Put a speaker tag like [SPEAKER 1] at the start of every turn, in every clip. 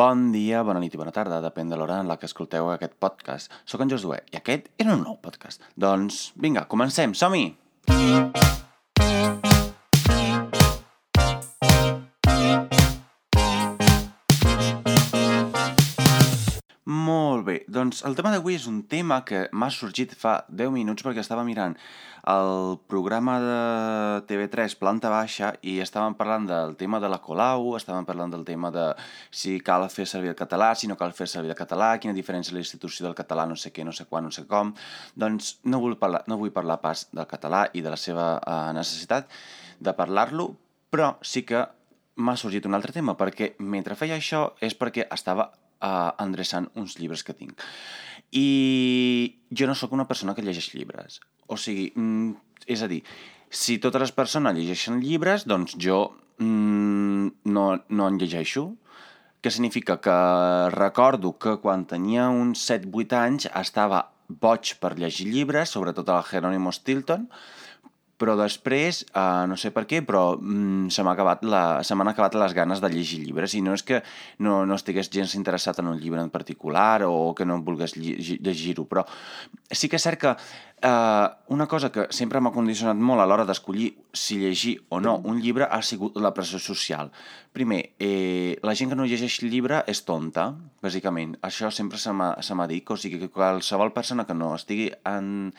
[SPEAKER 1] Bon dia, bona nit i bona tarda, depèn de l'hora en la que escolteu aquest podcast. Soc en Josué i aquest és un nou podcast. Doncs vinga, comencem, som-hi! Molt bé, doncs el tema d'avui és un tema que m'ha sorgit fa 10 minuts perquè estava mirant el programa de TV3 Planta Baixa i estàvem parlant del tema de la Colau, estàvem parlant del tema de si cal fer servir el català, si no cal fer servir el català, quina diferència la institució del català, no sé què, no sé quan, no sé com. Doncs no vull parlar, no vull parlar pas del català i de la seva eh, necessitat de parlar-lo, però sí que m'ha sorgit un altre tema, perquè mentre feia això és perquè estava uh, endreçant uns llibres que tinc. I jo no sóc una persona que llegeix llibres. O sigui, mm, és a dir, si totes les persones llegeixen llibres, doncs jo mm, no, no en llegeixo. Que significa que recordo que quan tenia uns 7-8 anys estava boig per llegir llibres, sobretot el Jerónimo Stilton, però després, uh, no sé per què, però mm, se m'ha acabat la, se m'han acabat les ganes de llegir llibres i no és que no, no estigués gens interessat en un llibre en particular o que no volgués llegir-ho, però sí que és cert que uh, una cosa que sempre m'ha condicionat molt a l'hora d'escollir si llegir o no un llibre ha sigut la pressió social. Primer, eh, la gent que no llegeix llibre és tonta, bàsicament. Això sempre se m'ha dit, o sigui que qualsevol persona que no estigui en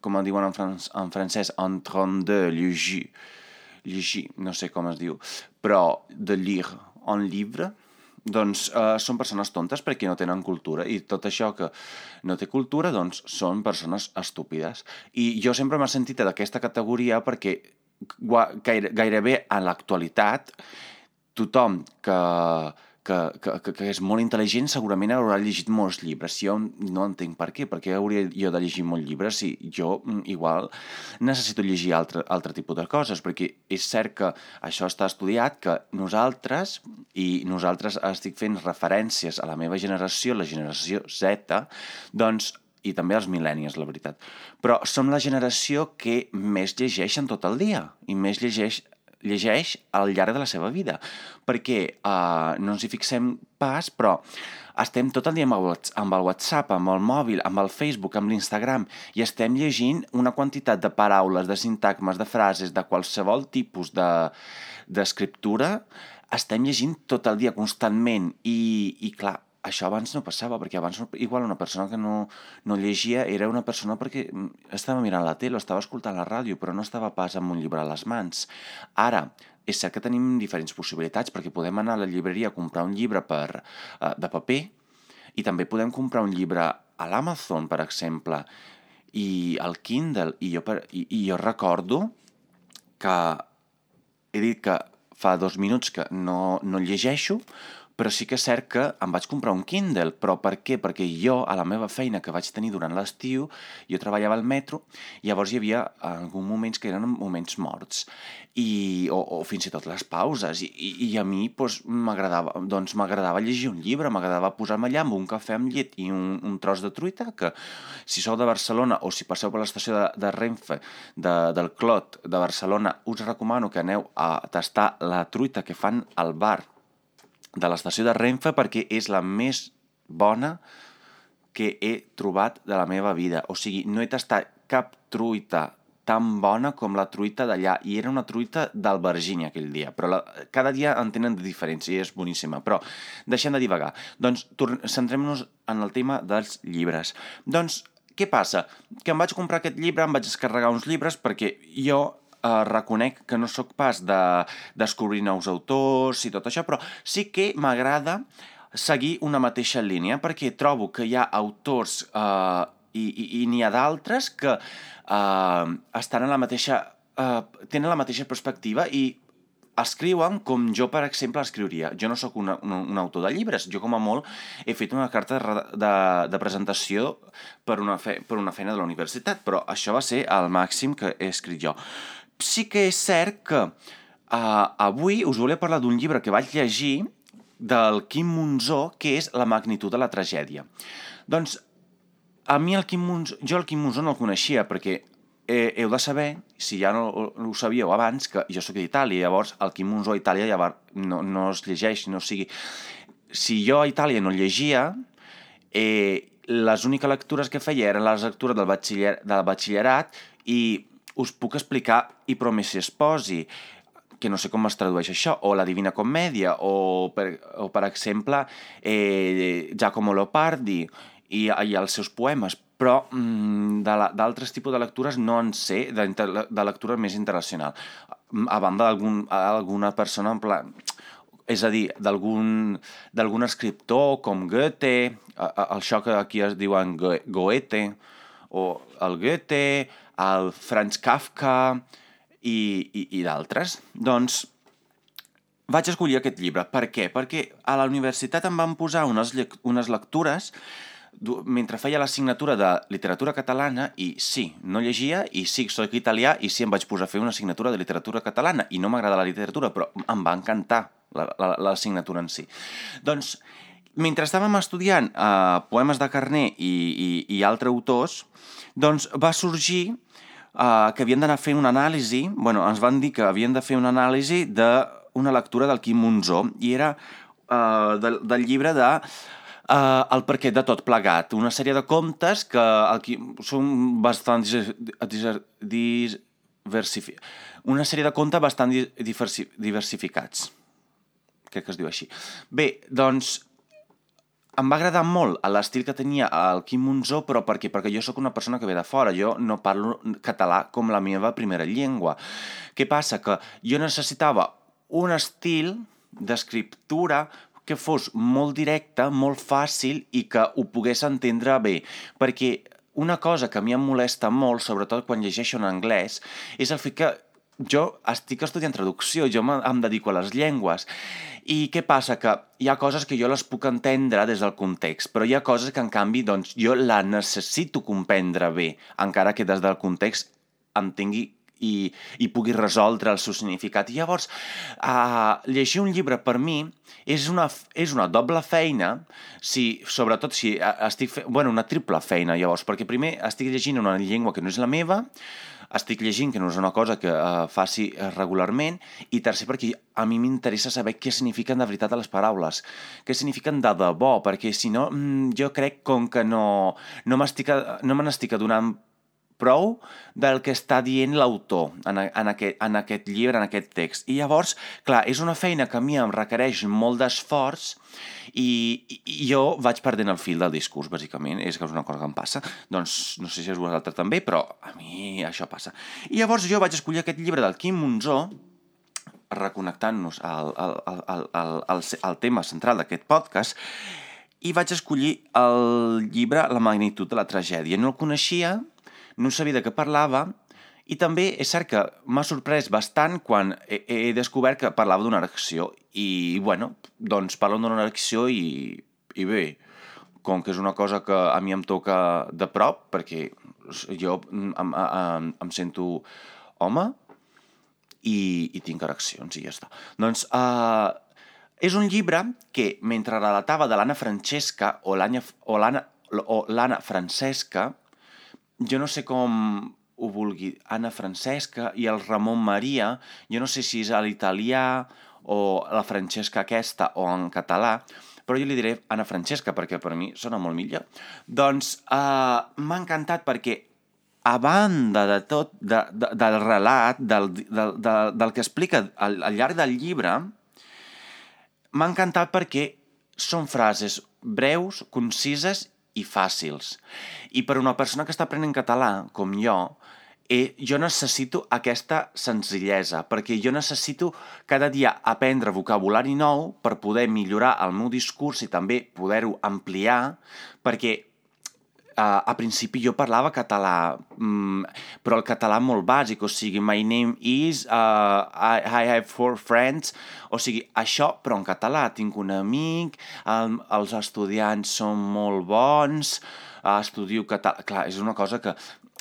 [SPEAKER 1] com en diuen en, fran en francès, en train de llegir, llegir, no sé com es diu, però de lire un llibre, doncs eh, són persones tontes perquè no tenen cultura i tot això que no té cultura doncs són persones estúpides. I jo sempre m'he sentit d'aquesta categoria perquè gaire, gairebé en l'actualitat tothom que, que, que, que és molt intel·ligent segurament haurà llegit molts llibres. Jo no entenc per què, perquè hauria jo de llegir molts llibres si jo mm, igual necessito llegir altre, altre tipus de coses, perquè és cert que això està estudiat, que nosaltres, i nosaltres estic fent referències a la meva generació, la generació Z, doncs i també els mil·lennials, la veritat. Però som la generació que més llegeix en tot el dia i més llegeix llegeix al llarg de la seva vida, perquè uh, no ens hi fixem pas, però estem tot el dia amb el, amb el WhatsApp, amb el mòbil, amb el Facebook, amb l'Instagram, i estem llegint una quantitat de paraules, de sintagmes, de frases, de qualsevol tipus d'escriptura, de, estem llegint tot el dia constantment, i, i clar, això abans no passava, perquè abans igual una persona que no, no llegia era una persona perquè mm, estava mirant la tele o estava escoltant la ràdio, però no estava pas amb un llibre a les mans. Ara, és cert que tenim diferents possibilitats, perquè podem anar a la llibreria a comprar un llibre per, uh, de paper i també podem comprar un llibre a l'Amazon, per exemple, i al Kindle, i jo, per, i, i jo recordo que he dit que fa dos minuts que no, no llegeixo, però sí que és cert que em vaig comprar un Kindle, però per què? Perquè jo, a la meva feina que vaig tenir durant l'estiu, jo treballava al metro, i llavors hi havia alguns moments que eren moments morts, i, o, o fins i tot les pauses, i, i, i a mi doncs, m'agradava doncs, llegir un llibre, m'agradava posar-me allà amb un cafè amb llet i un, un tros de truita, que si sou de Barcelona o si passeu per l'estació de, de Renfe de, del Clot de Barcelona, us recomano que aneu a tastar la truita que fan al bar de l'estació de Renfe perquè és la més bona que he trobat de la meva vida. O sigui, no he tastat cap truita tan bona com la truita d'allà, i era una truita d'Albergínia aquell dia, però la, cada dia en tenen de diferents i és boníssima. Però deixem de divagar. Doncs centrem-nos en el tema dels llibres. Doncs què passa? Que em vaig comprar aquest llibre, em vaig descarregar uns llibres perquè jo eh, reconec que no sóc pas de descobrir nous autors i tot això, però sí que m'agrada seguir una mateixa línia perquè trobo que hi ha autors eh, i, i, i n'hi ha d'altres que eh, estan en la mateixa... Eh, tenen la mateixa perspectiva i escriuen com jo, per exemple, escriuria. Jo no sóc una, una, un autor de llibres. Jo, com a molt, he fet una carta de, de, de presentació per una, fe, per una feina de la universitat, però això va ser el màxim que he escrit jo sí que és cert que uh, avui us volia parlar d'un llibre que vaig llegir del Quim Monzó, que és La magnitud de la tragèdia. Doncs, a mi el Quim Monzó, jo el Quim Monzó no el coneixia, perquè eh, heu de saber, si ja no, no ho sabíeu abans, que jo sóc d'Itàlia, llavors el Quim Monzó a Itàlia ja va, no, no es llegeix, no sigui... si jo a Itàlia no llegia, eh, les úniques lectures que feia eren les lectures del, batxiller, del batxillerat i us puc explicar I Promessi Sposi, que no sé com es tradueix això, o La Divina Comèdia, o per, o per exemple eh, Giacomo Leopardi i, i els seus poemes, però mm, d'altres tipus de lectures no en sé, de, de lectura més internacional. A banda d'alguna algun, persona en plan és a dir, d'algun escriptor com Goethe, això que aquí es diuen Goethe, o el Goethe, el Franz Kafka i, i, i d'altres. Doncs vaig escollir aquest llibre. Per què? Perquè a la universitat em van posar unes, unes lectures mentre feia l'assignatura de literatura catalana i sí, no llegia i sí, soc italià i sí, em vaig posar a fer una assignatura de literatura catalana i no m'agrada la literatura, però em va encantar l'assignatura en si. Doncs, mentre estàvem estudiant eh, poemes de Carné i, i, i altres autors, doncs va sorgir eh, que havien d'anar a fer una anàlisi, bueno, ens van dir que havien de fer una anàlisi d'una lectura del Quim Monzó, i era eh, del, del llibre de uh, el perquè de tot plegat, una sèrie de contes que aquí són bastant diversificats. Una sèrie de contes bastant diversificats crec que es diu així. Bé, doncs, em va agradar molt l'estil que tenia el Quim Monzó, però per què? Perquè jo sóc una persona que ve de fora, jo no parlo català com la meva primera llengua. Què passa? Que jo necessitava un estil d'escriptura que fos molt directe, molt fàcil i que ho pogués entendre bé, perquè una cosa que a mi em molesta molt, sobretot quan llegeixo en anglès, és el fet que jo estic estudiant traducció, jo em dedico a les llengües, i què passa? Que hi ha coses que jo les puc entendre des del context, però hi ha coses que, en canvi, doncs, jo la necessito comprendre bé, encara que des del context entengui i, i pugui resoldre el seu significat. I llavors, uh, llegir un llibre per mi és una, és una doble feina, si, sobretot si estic fent... Bueno, una triple feina, llavors, perquè primer estic llegint una llengua que no és la meva, estic llegint, que no és una cosa que uh, faci eh, regularment, i tercer, perquè a mi m'interessa saber què signifiquen de veritat les paraules, què signifiquen de debò, perquè si no, mm, jo crec com que no, no m'estic no me n'estic adonant prou del que està dient l'autor en, en, aquest, en aquest llibre, en aquest text. I llavors, clar, és una feina que a mi em requereix molt d'esforç i, i jo vaig perdent el fil del discurs, bàsicament. És que és una cosa que em passa. Doncs no sé si és vosaltres també, però a mi això passa. I llavors jo vaig escollir aquest llibre del Quim Monzó, reconnectant-nos al, al, al, al, al, al tema central d'aquest podcast, i vaig escollir el llibre La magnitud de la tragèdia. No el coneixia, no sabia de què parlava, i també és cert que m'ha sorprès bastant quan he, he descobert que parlava d'una erecció. I, bueno, doncs parlen d'una erecció i, i bé, com que és una cosa que a mi em toca de prop, perquè jo em, em, em sento home i, i tinc ereccions i ja està. Doncs uh, és un llibre que, mentre relatava de l'Anna Francesca o l'Anna Francesca, jo no sé com ho vulgui, Anna Francesca i el Ramon Maria, jo no sé si és a l'italià o la Francesca aquesta o en català, però jo li diré Anna Francesca perquè per mi sona molt millor. Doncs uh, m'ha encantat perquè a banda de tot, de, de, del relat, del, del, del, del que explica al, al llarg del llibre, m'ha encantat perquè són frases breus, concises i fàcils. I per una persona que està aprenent català, com jo, eh, jo necessito aquesta senzillesa, perquè jo necessito cada dia aprendre vocabulari nou per poder millorar el meu discurs i també poder-ho ampliar, perquè uh, a principi jo parlava català, um, però el català molt bàsic, o sigui, my name is, uh, I, I have four friends, o sigui, això, però en català, tinc un amic, um, els estudiants són molt bons, uh, estudio català... Clar, és una cosa que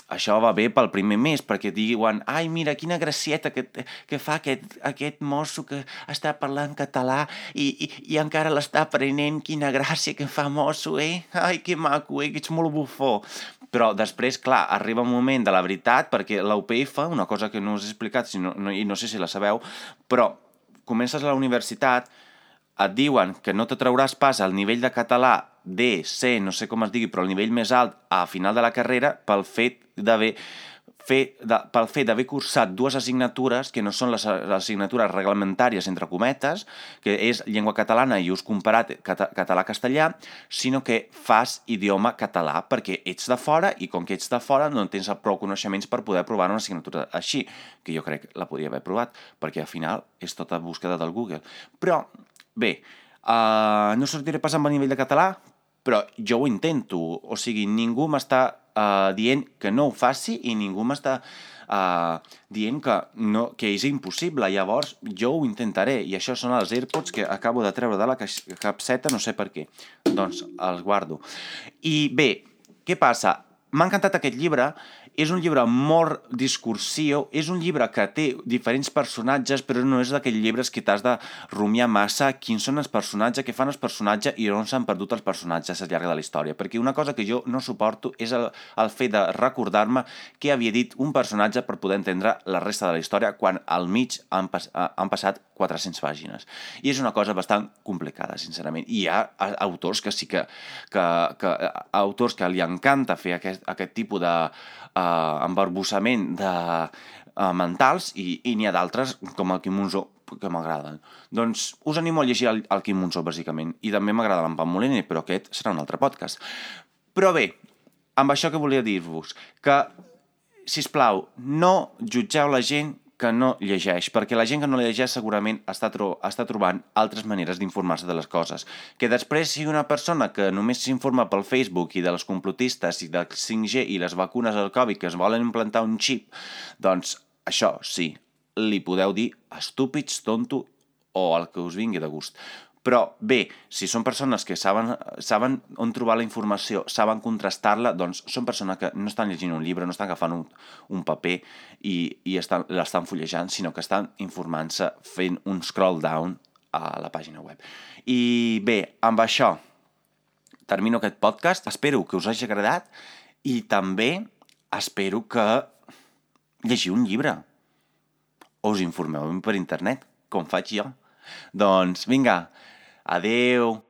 [SPEAKER 1] això va bé pel primer mes, perquè diuen ai, mira, quina gracieta que, que fa aquest, aquest mosso que està parlant català i, i, i encara l'està aprenent, quina gràcia que fa mosso, eh? Ai, que maco, eh? Que ets molt bufó. Però després, clar, arriba un moment de la veritat, perquè l'UPF, una cosa que no us he explicat si no, no, i no sé si la sabeu, però comences a la universitat, et diuen que no te trauràs pas al nivell de català D, C, no sé com es digui, però el nivell més alt a final de la carrera pel fet d'haver fer, de, pel fet d'haver cursat dues assignatures que no són les, les assignatures reglamentàries, entre cometes, que és llengua catalana i ús comparat cata, català-castellà, sinó que fas idioma català, perquè ets de fora i com que ets de fora no tens prou coneixements per poder provar una assignatura així, que jo crec que la podria haver provat, perquè al final és tota búsqueda del Google. Però, bé, uh, no sortiré pas amb el nivell de català, però jo ho intento, o sigui, ningú m'està uh, dient que no ho faci i ningú m'està uh, dient que, no, que és impossible. Llavors, jo ho intentaré, i això són els AirPods que acabo de treure de la capseta, no sé per què. Doncs els guardo. I bé, què passa? M'ha encantat aquest llibre és un llibre molt discursiu, és un llibre que té diferents personatges, però no és d'aquells llibres que t'has de rumiar massa quins són els personatges, què fan els personatges i on s'han perdut els personatges al llarg de la història. Perquè una cosa que jo no suporto és el, el fet de recordar-me què havia dit un personatge per poder entendre la resta de la història quan al mig han, pas, han passat 400 pàgines. I és una cosa bastant complicada, sincerament. I hi ha autors que sí que... que, que autors que li encanta fer aquest, aquest tipus de embarbussament de eh, mentals i, i n'hi ha d'altres, com el Quim Monzó, que m'agraden. Doncs us animo a llegir el, el Quim Monzó, bàsicament. I també m'agrada l'Empam Moliner, però aquest serà un altre podcast. Però bé, amb això que volia dir-vos, que, si us plau, no jutgeu la gent que no llegeix, perquè la gent que no llegeix segurament està, tro està trobant altres maneres d'informar-se de les coses. Que després sigui una persona que només s'informa pel Facebook i de les complotistes i del 5G i les vacunes al Covid que es volen implantar un xip, doncs això sí, li podeu dir estúpids, tonto o el que us vingui de gust. Però bé, si són persones que saben, saben on trobar la informació, saben contrastar-la, doncs són persones que no estan llegint un llibre, no estan agafant un, un paper i, i estan, l'estan fullejant, sinó que estan informant-se fent un scroll down a la pàgina web. I bé, amb això termino aquest podcast. Espero que us hagi agradat i també espero que llegiu un llibre o us informeu per internet, com faig jo. Doncs vinga, Adeu!